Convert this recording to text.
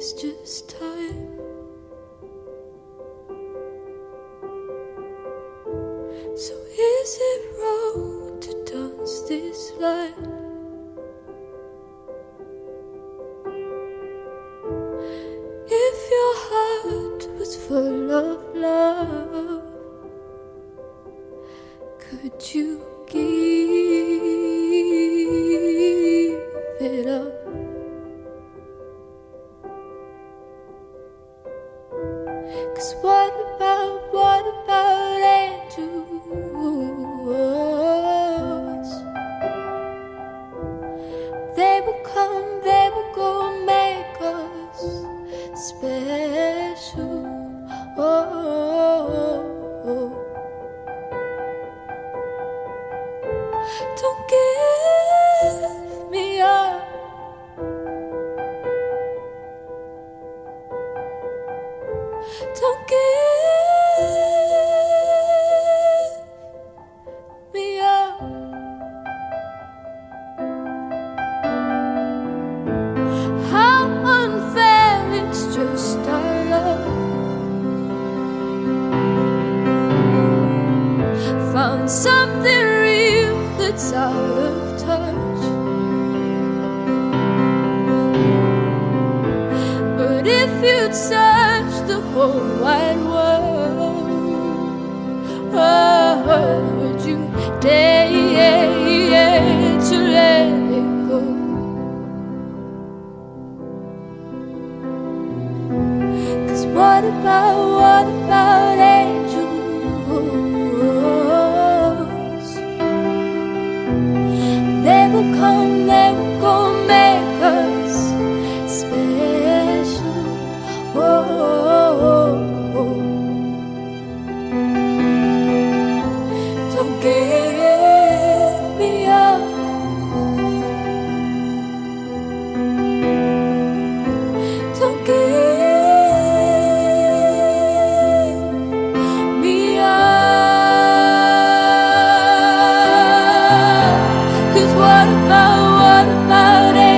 it's just time. So is it wrong to dance this line? If your heart was full of love, could you? What about, what about angels? They will come, they will go make us special. Don't give Don't give me up. How unfair, it's just our love. Found something real that's out of oh, would you dare to let it go? Cause what about, what about angels? What about, what